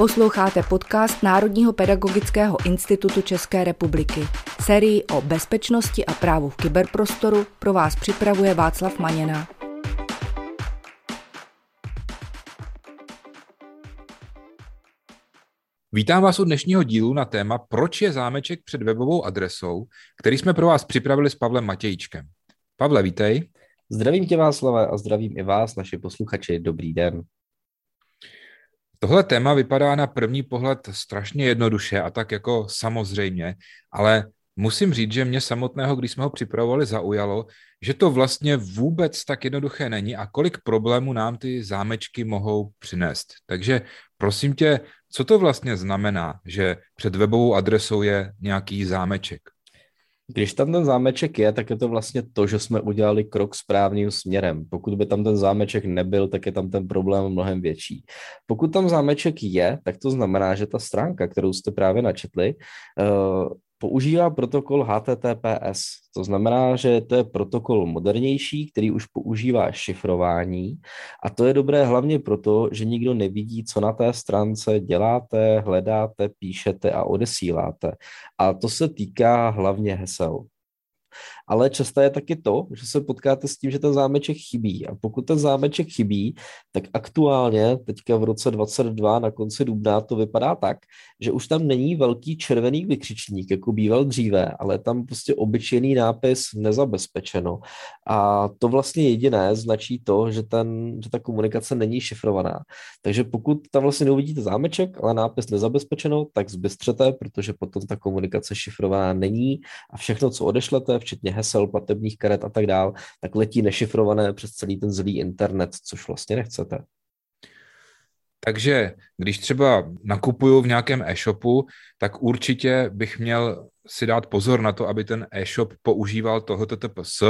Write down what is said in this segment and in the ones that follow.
Posloucháte podcast Národního pedagogického institutu České republiky. Sérii o bezpečnosti a právu v kyberprostoru pro vás připravuje Václav Maněna. Vítám vás u dnešního dílu na téma Proč je zámeček před webovou adresou, který jsme pro vás připravili s Pavlem Matějčkem. Pavle, vítej. Zdravím tě Václave a zdravím i vás, naši posluchači. Dobrý den. Tohle téma vypadá na první pohled strašně jednoduše a tak jako samozřejmě, ale musím říct, že mě samotného, když jsme ho připravovali, zaujalo, že to vlastně vůbec tak jednoduché není a kolik problémů nám ty zámečky mohou přinést. Takže prosím tě, co to vlastně znamená, že před webovou adresou je nějaký zámeček? Když tam ten zámeček je, tak je to vlastně to, že jsme udělali krok správným směrem. Pokud by tam ten zámeček nebyl, tak je tam ten problém mnohem větší. Pokud tam zámeček je, tak to znamená, že ta stránka, kterou jste právě načetli, eh, používá protokol HTTPS. To znamená, že to je protokol modernější, který už používá šifrování a to je dobré hlavně proto, že nikdo nevidí, co na té stránce děláte, hledáte, píšete a odesíláte. A to se týká hlavně hesel. Ale často je taky to, že se potkáte s tím, že ten zámeček chybí. A pokud ten zámeček chybí, tak aktuálně, teďka v roce 22 na konci dubna, to vypadá tak, že už tam není velký červený vykřičník, jako býval dříve, ale tam prostě obyčejný nápis nezabezpečeno. A to vlastně jediné značí to, že, ten, že ta komunikace není šifrovaná. Takže pokud tam vlastně neuvidíte zámeček, ale nápis nezabezpečeno, tak zbystřete, protože potom ta komunikace šifrovaná není a všechno, co odešlete, včetně hesel, platebních karet a tak dál, tak letí nešifrované přes celý ten zlý internet, což vlastně nechcete. Takže když třeba nakupuju v nějakém e-shopu, tak určitě bych měl si dát pozor na to, aby ten e-shop používal toho TTPS,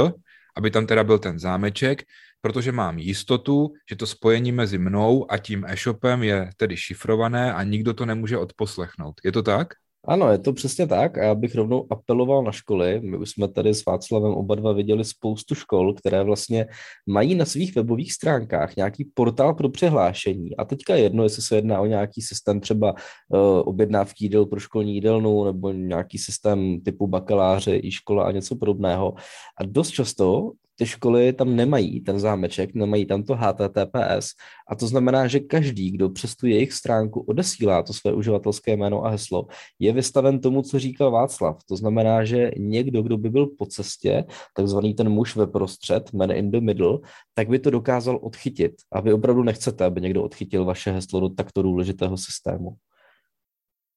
aby tam teda byl ten zámeček, protože mám jistotu, že to spojení mezi mnou a tím e-shopem je tedy šifrované a nikdo to nemůže odposlechnout. Je to tak? Ano, je to přesně tak a já bych rovnou apeloval na školy. My už jsme tady s Václavem oba dva viděli spoustu škol, které vlastně mají na svých webových stránkách nějaký portál pro přihlášení. A teďka jedno, jestli se jedná o nějaký systém třeba uh, objednávky jídel pro školní jídelnu nebo nějaký systém typu bakaláře, i škola a něco podobného. A dost často ty školy tam nemají ten zámeček, nemají tam to HTTPS a to znamená, že každý, kdo přes tu jejich stránku odesílá to své uživatelské jméno a heslo, je vystaven tomu, co říkal Václav. To znamená, že někdo, kdo by byl po cestě, takzvaný ten muž ve prostřed, man in the middle, tak by to dokázal odchytit. A vy opravdu nechcete, aby někdo odchytil vaše heslo do takto důležitého systému.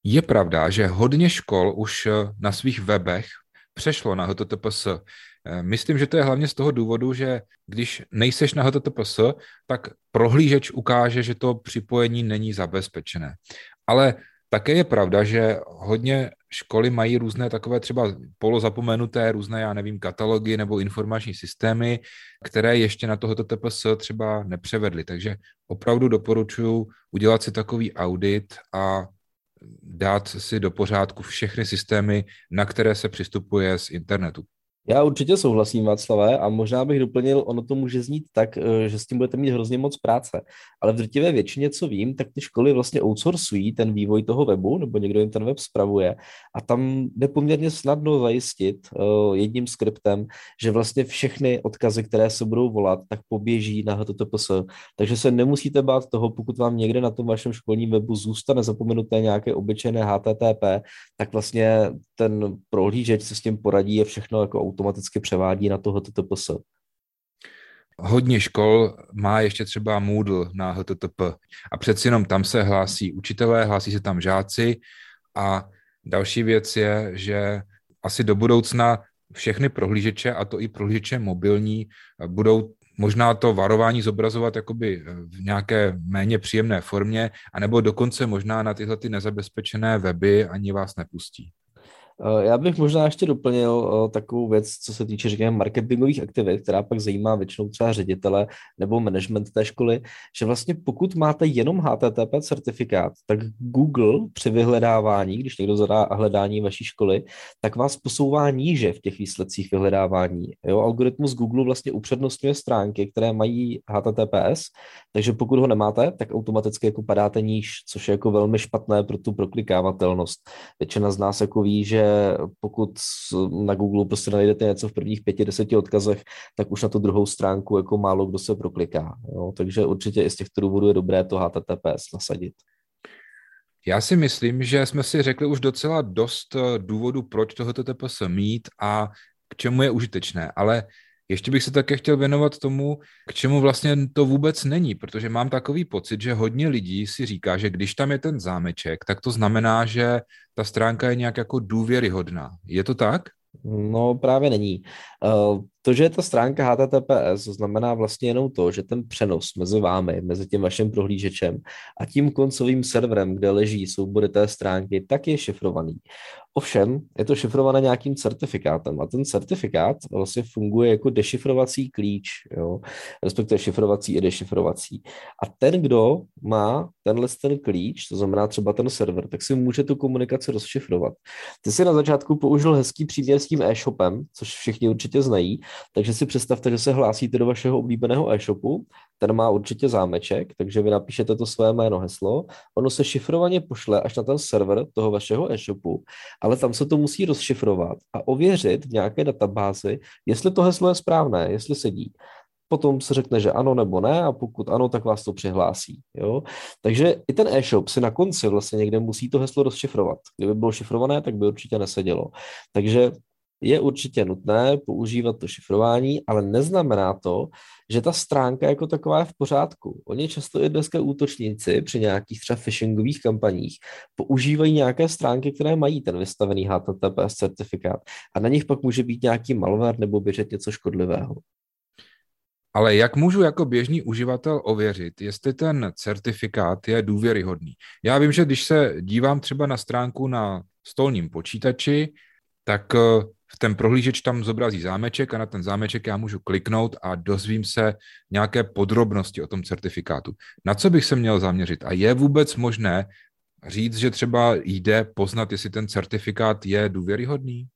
Je pravda, že hodně škol už na svých webech přešlo na HTTPS. Eh, myslím, že to je hlavně z toho důvodu, že když nejseš na HTTPS, tak prohlížeč ukáže, že to připojení není zabezpečené. Ale také je pravda, že hodně školy mají různé takové třeba polozapomenuté, různé, já nevím, katalogy nebo informační systémy, které ještě na tohoto TPS třeba nepřevedly. Takže opravdu doporučuji udělat si takový audit a dát si do pořádku všechny systémy, na které se přistupuje z internetu. Já určitě souhlasím, Václavé, a možná bych doplnil, ono to může znít tak, eh, že s tím budete mít hrozně moc práce. Ale v drtivé většině, co vím, tak ty školy vlastně outsourcují ten vývoj toho webu, nebo někdo jim ten web spravuje. A tam jde poměrně snadno zajistit uh, jedním skriptem, že vlastně všechny odkazy, které se budou volat, tak poběží na HTTPS. Takže se nemusíte bát toho, pokud vám někde na tom vašem školním webu zůstane zapomenuté nějaké obyčejné HTTP, tak vlastně ten prohlížeč se s tím poradí, je všechno jako automaticky převádí na to HTTPS. Hodně škol má ještě třeba Moodle na HTTP a přeci jenom tam se hlásí učitelé, hlásí se tam žáci a další věc je, že asi do budoucna všechny prohlížeče, a to i prohlížeče mobilní, budou možná to varování zobrazovat jakoby v nějaké méně příjemné formě, anebo dokonce možná na tyhle ty nezabezpečené weby ani vás nepustí. Eh, já bych možná ještě doplnil eh, takovou věc, co se týče, řekněme, marketingových aktivit, která pak zajímá většinou třeba ředitele nebo management té školy, že vlastně pokud máte jenom HTTP certifikát, tak Google při vyhledávání, když někdo zadá hledání vaší školy, tak vás posouvá níže v těch výsledcích vyhledávání. Jo, algoritmus Google vlastně upřednostňuje stránky, které mají HTTPS, takže pokud ho nemáte, tak automaticky jako padáte níž, což je jako velmi špatné pro tu proklikávatelnost. Většina z nás jako ví, že pokud na Google prostě najdete něco v prvních pěti, deseti odkazech, tak už na tu druhou stránku jako málo kdo se prokliká. Jo? Takže určitě i z těchto důvodů je dobré to HTTPS nasadit. Já si myslím, že jsme si řekli už docela dost eh, důvodů, proč to HTTPS mít a k čemu je užitečné, ale ještě bych se také chtěl věnovat tomu, k čemu vlastně to vůbec není, protože mám takový pocit, že hodně lidí si říká, že když tam je ten zámeček, tak to znamená, že ta stránka je nějak jako důvěryhodná. Je to tak? No právě není. Eh, to, že je ta stránka HTTPS, znamená vlastně jenom to, že ten přenos mezi vámi, mezi tím vaším prohlížečem a tím koncovým serverem, kde leží soubory té stránky, tak je šifrovaný. Ovšem, je to šifrované nějakým certifikátem a ten certifikát vlastně funguje jako dešifrovací klíč, jo? respektive šifrovací i dešifrovací. A ten, kdo má tenhle ten klíč, to znamená třeba ten server, tak si může tu komunikaci rozšifrovat. Ty si na začátku použil hezký příměr s tím e-shopem, což všichni určitě znají, takže si představte, že se hlásíte do vašeho oblíbeného e-shopu, ten má určitě zámeček, takže vy napíšete to své jméno, heslo, ono se šifrovaně pošle až na ten server toho vašeho e-shopu, ale tam se to musí rozšifrovat a ověřit v nějaké databázi, jestli to heslo je správné, jestli sedí potom se řekne, že ano nebo ne a pokud ano, tak vás to přihlásí. Jo? Takže i ten e-shop si na konci vlastně někde musí to heslo rozšifrovat. Kdyby bylo šifrované, tak by určitě nesedělo. Takže je určitě nutné používat to šifrování, ale neznamená to, že ta stránka jako taková je v pořádku. Oni často i dneska útočníci při nějakých třeba phishingových kampaních používají nějaké stránky, které mají ten vystavený HTTPS certifikát a na nich pak může být nějaký malware nebo běžet něco škodlivého. Ale jak můžu jako běžný uživatel ověřit, jestli ten certifikát je důvěryhodný? Já vím, že když se dívám třeba na stránku na stolním počítači, tak eh, ten prohlížeč tam zobrazí zámeček a na ten zámeček já můžu kliknout a dozvím se nějaké podrobnosti o tom certifikátu. Na co bych se měl zaměřit? A je vůbec možné říct, že třeba jde poznat, jestli ten certifikát je důvěryhodný?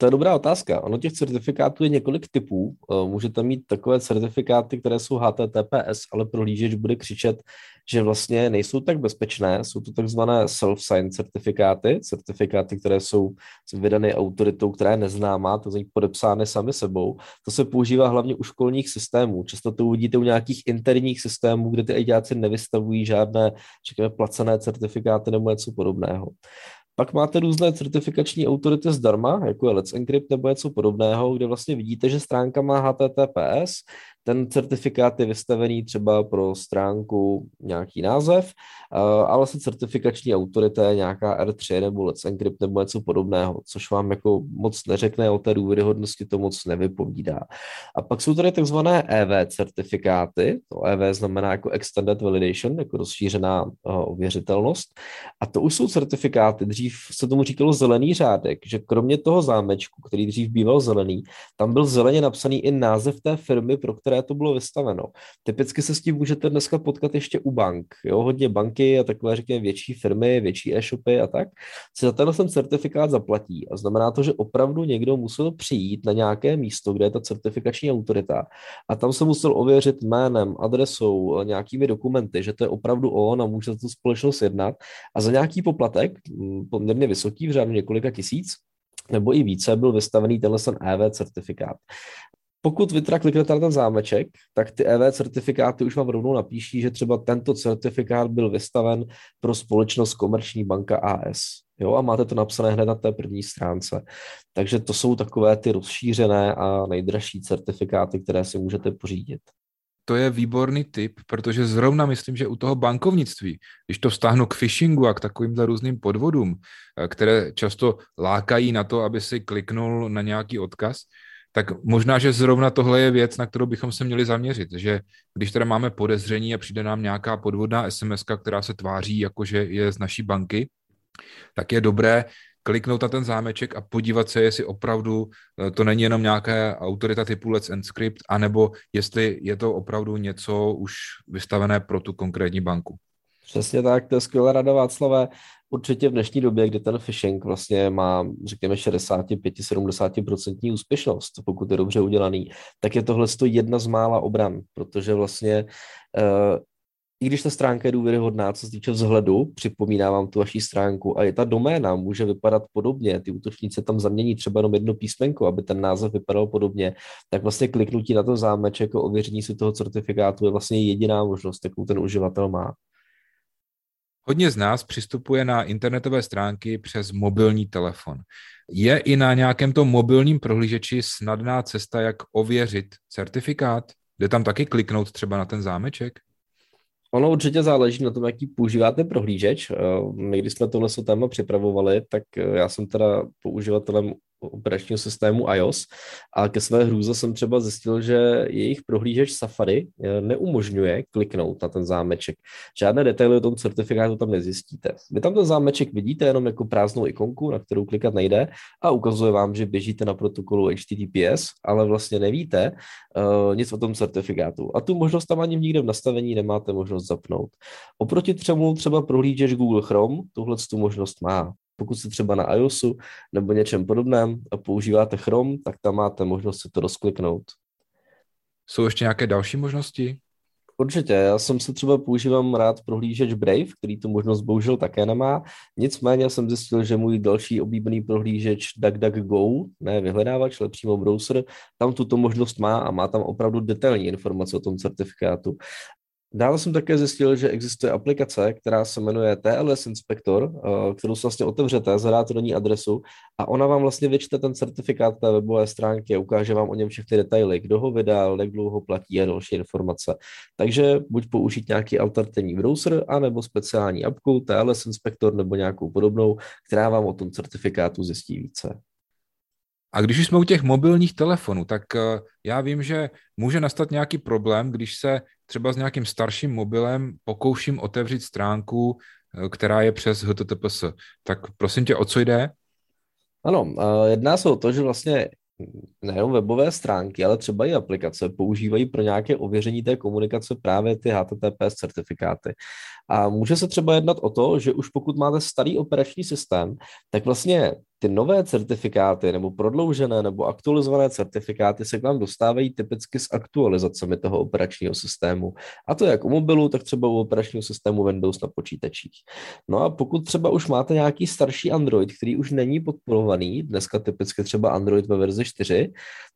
To je dobrá otázka. Ono těch certifikátů je několik typů. Eh, můžete mít takové certifikáty, které jsou HTTPS, ale prohlížeč bude křičet, že vlastně nejsou tak bezpečné. Jsou to takzvané self-signed certifikáty, certifikáty, které jsou vydány autoritou, která je neznámá, to znamená podepsány sami sebou. To se používá hlavně u školních systémů. Často to uvidíte u nějakých interních systémů, kde ty ajťáci nevystavují žádné, řekněme, placené certifikáty nebo něco podobného. Pak máte různé certifikační autority zdarma, jako je Let's Encrypt nebo něco podobného, kde vlastně vidíte, že stránka má HTTPS, ten certifikát je vystavený třeba pro stránku nějaký název, ale se certifikační autorita je nějaká R3 nebo Let's Encrypt nebo něco podobného, což vám jako moc neřekne o té důvěryhodnosti, to moc nevypovídá. A pak jsou tady takzvané EV certifikáty, to EV znamená jako Extended Validation, jako rozšířená ověřitelnost. A to už jsou certifikáty, dřív se tomu říkalo zelený řádek, že kromě toho zámečku, který dřív býval zelený, tam byl zeleně napsaný i název té firmy, pro které to bylo vystaveno. Typicky se s tím můžete dneska potkat ještě u bank. Jo? Hodně banky a takové, řekněme, větší firmy, větší e-shopy a tak, si za tenhle ten certifikát zaplatí. A znamená to, že opravdu někdo musel přijít na nějaké místo, kde je ta certifikační autorita a tam se musel ověřit jménem, adresou, nějakými dokumenty, že to je opravdu on a může tu společnost jednat. A za nějaký poplatek, poměrně vysoký, v řádu několika tisíc, nebo i více, byl vystavený tenhle ten EV certifikát. Pokud vy teda kliknete na ten zámeček, tak ty EV certifikáty už vám rovnou napíší, že třeba tento certifikát byl vystaven pro společnost Komerční banka AS. Jo, a máte to napsané hned na té první stránce. Takže to jsou takové ty rozšířené a nejdražší certifikáty, které si můžete pořídit. To je výborný tip, protože zrovna myslím, že u toho bankovnictví, když to vztáhnu k phishingu a k takovýmhle různým podvodům, eh, které často lákají na to, aby si kliknul na nějaký odkaz, tak možná, že zrovna tohle je věc, na kterou bychom se měli zaměřit, že když teda máme podezření a přijde nám nějaká podvodná SMS, která se tváří jako, že je z naší banky, tak je dobré kliknout na ten zámeček a podívat se, jestli opravdu eh, to není jenom nějaké autorita typu Let's Encrypt, anebo jestli je to opravdu něco už vystavené pro tu konkrétní banku. Přesně tak, to je skvělá rada Václavé. Určitě v dnešní době, kdy ten phishing vlastně má, řekněme, 65-70% úspěšnost, pokud je dobře udělaný, tak je tohle jedna z mála obran, protože vlastně uh, i když ta stránka je důvěryhodná, co se týče vzhledu, připomínám vám tu vaší stránku, a i ta doména může vypadat podobně, ty útočníci tam zamění třeba jenom jedno písmenko, aby ten název vypadal podobně, tak vlastně kliknutí na to zámeček a ověření si toho certifikátu je vlastně jediná možnost, jakou ten uživatel má. Hodně z nás přistupuje na internetové stránky přes mobilní telefon. Je i na nějakém tom mobilním prohlížeči snadná cesta, jak ověřit certifikát? Jde tam taky kliknout třeba na ten zámeček? Ono určitě záleží na tom, jaký používáte prohlížeč. Eh, my, když jsme tohle téma připravovali, tak eh, já jsem teda používatelem operačního systému iOS a ke své hrůze jsem třeba zjistil, že jejich prohlížeč Safari eh, neumožňuje kliknout na ten zámeček. Žádné detaily o tom certifikátu tam nezjistíte. Vy tam ten zámeček vidíte jenom jako prázdnou ikonku, na kterou klikat nejde a ukazuje vám, že běžíte na protokolu HTTPS, ale vlastně nevíte uh, nic o tom certifikátu. A tu možnost tam ani nikde v nastavení nemáte možnost zapnout. Oproti třemu třeba prohlížeč Google Chrome tuhle tu možnost má. Pokud jste třeba na iOSu nebo něčem podobném a používáte Chrome, tak tam máte možnost si to rozkliknout. Jsou ještě nějaké další možnosti? Určitě, já jsem se třeba používám rád prohlížeč Brave, který tu možnost bohužel také nemá. Nicméně jsem zjistil, že můj další oblíbený prohlížeč DuckDuckGo, ne vyhledávač, ale přímo browser, tam tuto možnost má a má tam opravdu detailní informace o tom certifikátu. Dále jsem také zjistil, že existuje aplikace, která se jmenuje TLS Inspector, eh, kterou si vlastně otevřete, zadáte do ní adresu a ona vám vlastně vyčte ten certifikát té webové stránky a ukáže vám o něm všechny detaily, kdo ho vydal, jak dlouho platí a další informace. Takže buď použít nějaký alternativní browser, anebo speciální apku, TLS Inspector nebo nějakou podobnou, která vám o tom certifikátu zjistí více. A když už jsme u těch mobilních telefonů, tak eh, já vím, že může nastat nějaký problém, když se třeba s nějakým starším mobilem pokouším otevřít stránku, eh, která je přes HTTPS. Tak prosím tě, o co jde? Ano, jedná se o to, že vlastně nejenom webové stránky, ale třeba i aplikace používají pro nějaké ověření té komunikace právě ty HTTPS certifikáty. A může se třeba jednat o to, že už pokud máte starý operační systém, tak vlastně ty nové certifikáty nebo prodloužené nebo aktualizované certifikáty se k vám dostávají typicky s aktualizacemi toho operačního systému. A to jak u mobilu, tak třeba u operačního systému Windows na počítačích. No a pokud třeba už máte nějaký starší Android, který už není podporovaný, dneska typicky třeba Android ve verzi 4,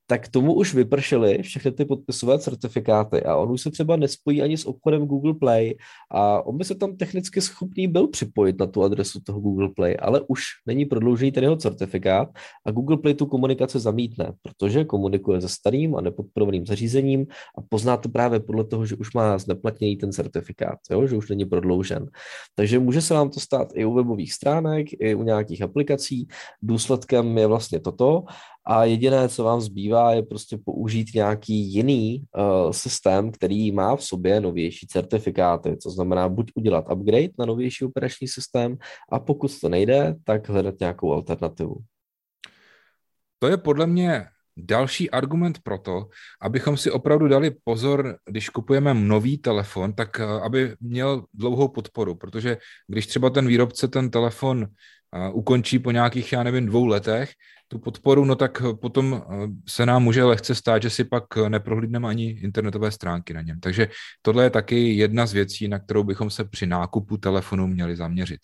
tak tomu už vypršely všechny ty podpisové certifikáty a on už se třeba nespojí ani s obchodem Google Play a on by se tam technicky schopný byl připojit na tu adresu toho Google Play, ale už není prodloužený ten jeho certifikát a Google Play tu komunikaci zamítne, protože komunikuje se starým a nepodporovaným zařízením a pozná to právě podle toho, že už má zneplatněný ten certifikát, jo, že už není prodloužen. Takže může se vám to stát i u webových stránek, i u nějakých aplikací. Důsledkem je vlastně toto a jediné, co vám zbývá, je prostě použít nějaký jiný uh, systém, který má v sobě novější certifikáty. To znamená buď udělat upgrade na novější operační systém a pokud to nejde, tak hledat nějakou alternativu. To je podle mě další argument pro to, abychom si opravdu dali pozor, když kupujeme nový telefon, tak eh, aby měl dlouhou podporu, protože když třeba ten výrobce ten telefon ukončí po nějakých, já nevím, dvou letech, tu podporu, no tak potom eh, se nám může lehce stát, že si pak neprohlídneme ani internetové stránky na něm. Takže tohle je taky jedna z věcí, na kterou bychom se při nákupu telefonu měli zaměřit.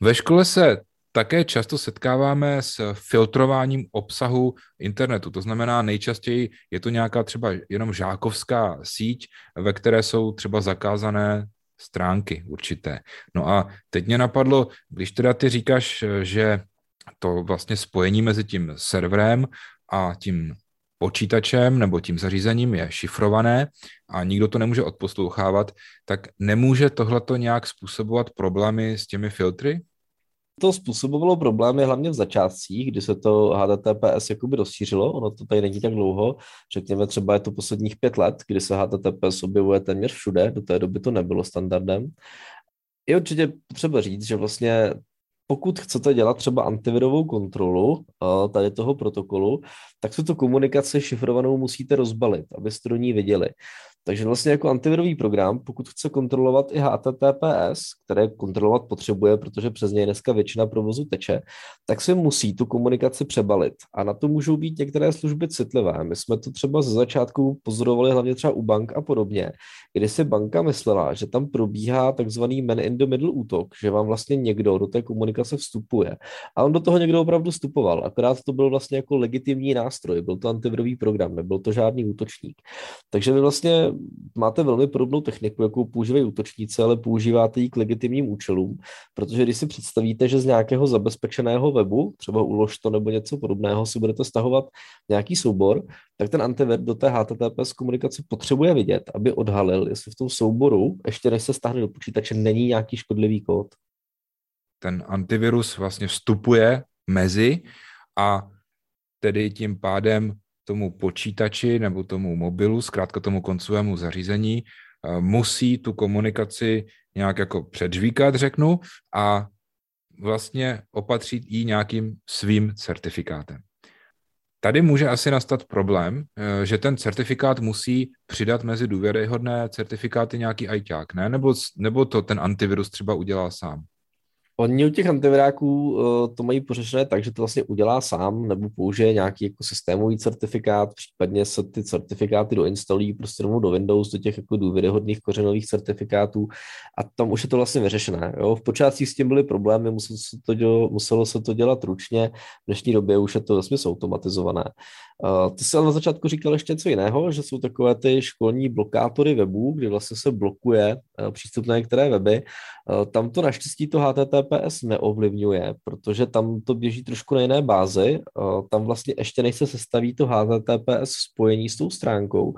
Ve škole se také často setkáváme s filtrováním obsahu internetu. To znamená, nejčastěji je to nějaká třeba jenom žákovská síť, ve které jsou třeba zakázané stránky určité. No a teď mě napadlo, když teda ty říkáš, že to vlastně spojení mezi tím serverem a tím počítačem nebo tím zařízením je šifrované a nikdo to nemůže odposlouchávat, tak nemůže tohleto nějak způsobovat problémy s těmi filtry? To způsobovalo problémy hlavně v začátcích, kdy se to HTTPS jakoby rozšířilo, ono to tady není tak dlouho, řekněme třeba je to posledních pět let, kdy se HTTPS objevuje téměř všude, do té doby to nebylo standardem. Je určitě potřeba říct, že vlastně pokud chcete dělat třeba antivirovou kontrolu tady toho protokolu, tak tuto komunikaci šifrovanou musíte rozbalit, abyste do ní viděli. Takže vlastně jako antivirový program, pokud chce kontrolovat i HTTPS, které kontrolovat potřebuje, protože přes něj dneska většina provozu teče, tak si musí tu komunikaci přebalit. A na to můžou být některé služby citlivé. My jsme to třeba ze začátku pozorovali hlavně třeba u bank a podobně, kdy si banka myslela, že tam probíhá takzvaný man in the middle útok, že vám vlastně někdo do té komunikace vstupuje. A on do toho někdo opravdu vstupoval, akorát to byl vlastně jako legitimní nástroj, byl to antivirový program, nebyl to žádný útočník. Takže vy vlastně máte velmi podobnou techniku, jakou používají útočníci, ale používáte ji k legitimním účelům, protože když si představíte, že z nějakého zabezpečeného webu, třeba ulož to nebo něco podobného, si budete stahovat nějaký soubor, tak ten antivir do té HTTPS komunikace potřebuje vidět, aby odhalil, jestli v tom souboru, ještě než se stáhne do počítače, není nějaký škodlivý kód. Ten antivirus vlastně vstupuje mezi a tedy tím pádem tomu počítači nebo tomu mobilu, zkrátka tomu koncovému zařízení, eh, musí tu komunikaci nějak jako předžvíkat, řeknu, a vlastně opatřit ji nějakým svým certifikátem. Tady může asi nastat problém, eh, že ten certifikát musí přidat mezi důvěryhodné certifikáty nějaký ajťák, ne? Nebo, nebo to ten antivirus třeba udělá sám? Oni u těch antiviráků uh, to mají pořešené tak, že to vlastně udělá sám nebo použije nějaký jako systémový certifikát, případně se ty certifikáty doinstalují prostě rovnou do Windows, do těch jako důvěryhodných kořenových certifikátů a tam už je to vlastně vyřešené. Jo? V počátcích s tím byly problémy, muselo se to, dělo, muselo se to dělat ručně, v dnešní době už je to vlastně automatizované. Uh, ty jsi ale na začátku říkal ještě něco jiného, že jsou takové ty školní blokátory webů, kdy vlastně se blokuje uh, přístup na některé weby. Uh, tam to naštěstí to HTTPS neovlivňuje, protože tam to běží trošku na jiné bázi. Tam vlastně ještě než se sestaví to HTTPS spojení s tou stránkou,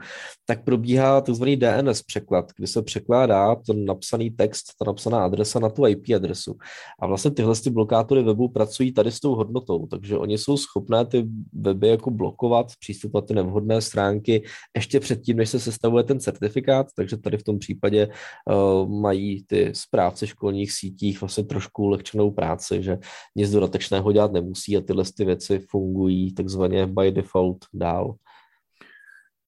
tak probíhá tzv. DNS překlad, kdy se překládá ten napsaný text, ta napsaná adresa na tu IP adresu. A vlastně tyhle ty blokátory webu pracují tady s tou hodnotou, takže oni jsou schopné ty weby jako blokovat blokovat přístup na ty nevhodné stránky ještě předtím, než se sestavuje ten certifikát, takže tady v tom případě uh, mají ty správce školních sítích vlastně trošku ulehčenou práci, že nic dodatečného dělat nemusí a tyhle ty věci fungují takzvaně by default dál.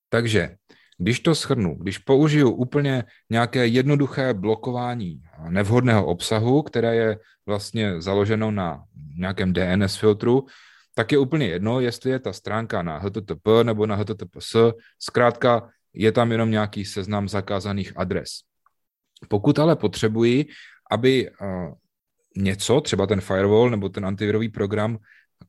Takže když to shrnu, když použiju úplně nějaké jednoduché blokování nevhodného obsahu, které je vlastně založeno na nějakém DNS filtru, tak je úplně jedno, jestli je ta stránka na HTTP nebo na HTTPS, zkrátka je tam jenom nějaký seznam zakázaných adres. Pokud ale potřebuji, aby něco, třeba ten firewall nebo ten antivirový program,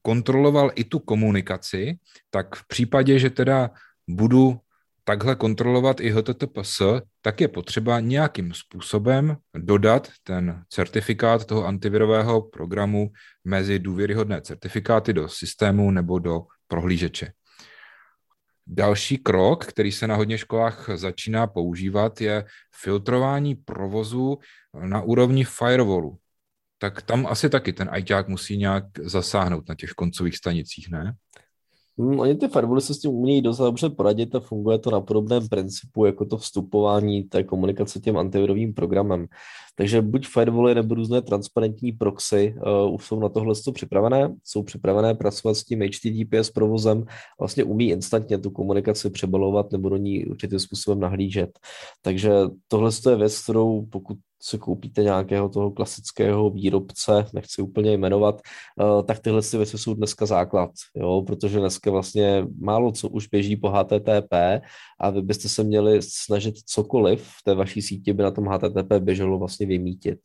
kontroloval i tu komunikaci, tak v případě, že teda budu takhle kontrolovat i HTTPS, tak je potřeba nějakým způsobem dodat ten certifikát toho antivirového programu mezi důvěryhodné certifikáty do systému nebo do prohlížeče. Další krok, který se na hodně školách začíná používat, je filtrování provozu na úrovni firewallu. Tak tam asi taky ten ajťák musí nějak zasáhnout na těch koncových stanicích, ne? Hmm, oni ty firewally se s tím umějí docela dobře poradit a funguje to na podobném principu jako to vstupování té komunikace těm antivirovým programem. Takže buď firewally nebo různé transparentní proxy uh, už jsou na tohle připravené, jsou připravené pracovat s tím HTTPS provozem, vlastně umí instantně tu komunikaci přebalovat nebo do ní určitým způsobem nahlížet. Takže tohle je věc, kterou pokud si koupíte nějakého toho klasického výrobce, nechci úplně jmenovat, eh, tak tyhle ty věci jsou dneska základ, jo, protože dneska vlastně málo co už běží po HTTP a vy byste se měli snažit cokoliv v té vaší síti by na tom HTTP běželo vlastně vymítit.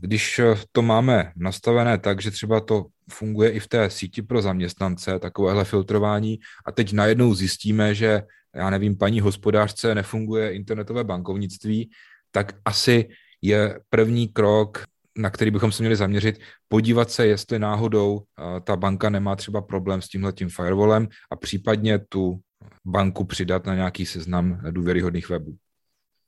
Když to máme nastavené tak, že třeba to funguje i v té síti pro zaměstnance, takovéhle filtrování, a teď najednou zjistíme, že já nevím, paní hospodářce nefunguje internetové bankovnictví, tak asi je první krok, na který bychom se měli zaměřit, podívat se, jestli náhodou ta banka nemá třeba problém s tímhletím firewallem a případně tu banku přidat na nějaký seznam důvěryhodných webů.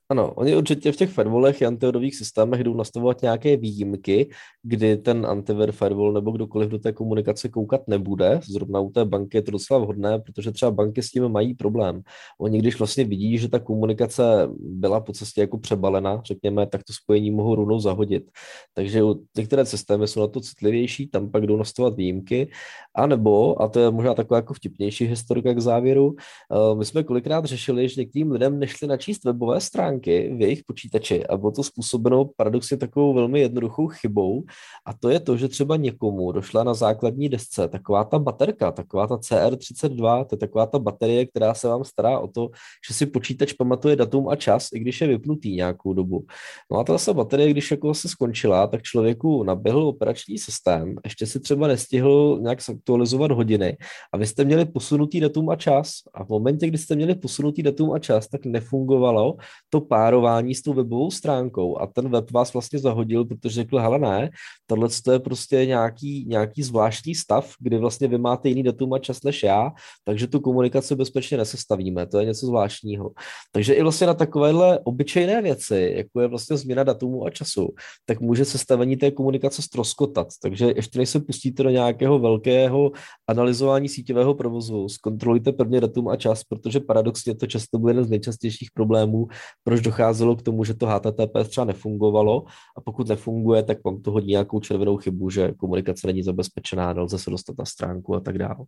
Ano, oni určitě v těch firewallech i antivirových systémech jdou nastavovat nějaké výjimky, kdy ten antivir firewall nebo kdokoliv do té komunikace koukat nebude. Zrovna u té banky je to docela vhodné, protože třeba banky s tím mají problém. Oni když vlastně vidí, že ta komunikace byla po cestě jako přebalena, řekněme, tak to spojení mohou rovnou zahodit. Takže některé systémy jsou na to citlivější, tam pak jdou nastavovat výjimky. A nebo, a to je možná taková jako vtipnější historika k závěru, eh, my jsme kolikrát řešili, že některým lidem nešli načíst webové stránky, stránky v jejich počítači a bylo to způsobeno paradoxně takovou velmi jednoduchou chybou a to je to, že třeba někomu došla na základní desce taková ta baterka, taková ta CR32, to je taková ta baterie, která se vám stará o to, že si počítač pamatuje datum a čas, i když je vypnutý nějakou dobu. No a ta baterie, když jako se skončila, tak člověku naběhl operační systém, ještě si třeba nestihl nějak aktualizovat hodiny a vy jste měli posunutý datum a čas a v momentě, kdy jste měli posunutý datum a čas, tak nefungovalo to párování s tou webovou stránkou a ten web vás vlastně zahodil, protože řekl, hele ne, tohle je prostě nějaký, nějaký zvláštní stav, kdy vlastně vy máte jiný datum a čas než já, takže tu komunikaci bezpečně nesestavíme, to je něco zvláštního. Takže i vlastně na takovéhle obyčejné věci, jako je vlastně změna datumu a času, tak může sestavení té komunikace stroskotat. Takže ještě než se pustíte do nějakého velkého analyzování síťového provozu, zkontrolujte prvně datum a čas, protože paradoxně to často bude jeden z nejčastějších problémů, proč docházelo k tomu, že to HTTP třeba nefungovalo a pokud nefunguje, tak vám to hodí nějakou červenou chybu, že komunikace není zabezpečená, nelze se dostat na stránku a tak dále.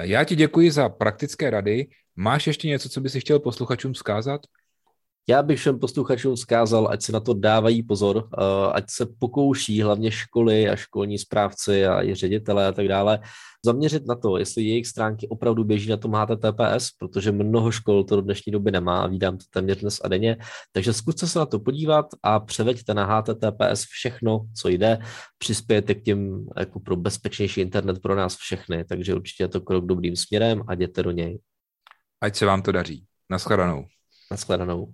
Já ti děkuji za praktické rady. Máš ještě něco, co by si chtěl posluchačům vzkázat? Já bych všem posluchačům vzkázal, ať se na to dávají pozor, eh, ať se pokouší hlavně školy a školní správci a i ředitele a tak dále zaměřit na to, jestli jejich stránky opravdu běží na tom HTTPS, protože mnoho škol to do dnešní doby nemá a vídám to téměř dnes a denně. Takže zkuste se na to podívat a převeďte na HTTPS všechno, co jde, přispějete k tím jako pro bezpečnější internet pro nás všechny, takže určitě je to krok dobrým směrem a jděte do něj. Ať se vám to daří. Naschledanou. Naschledanou.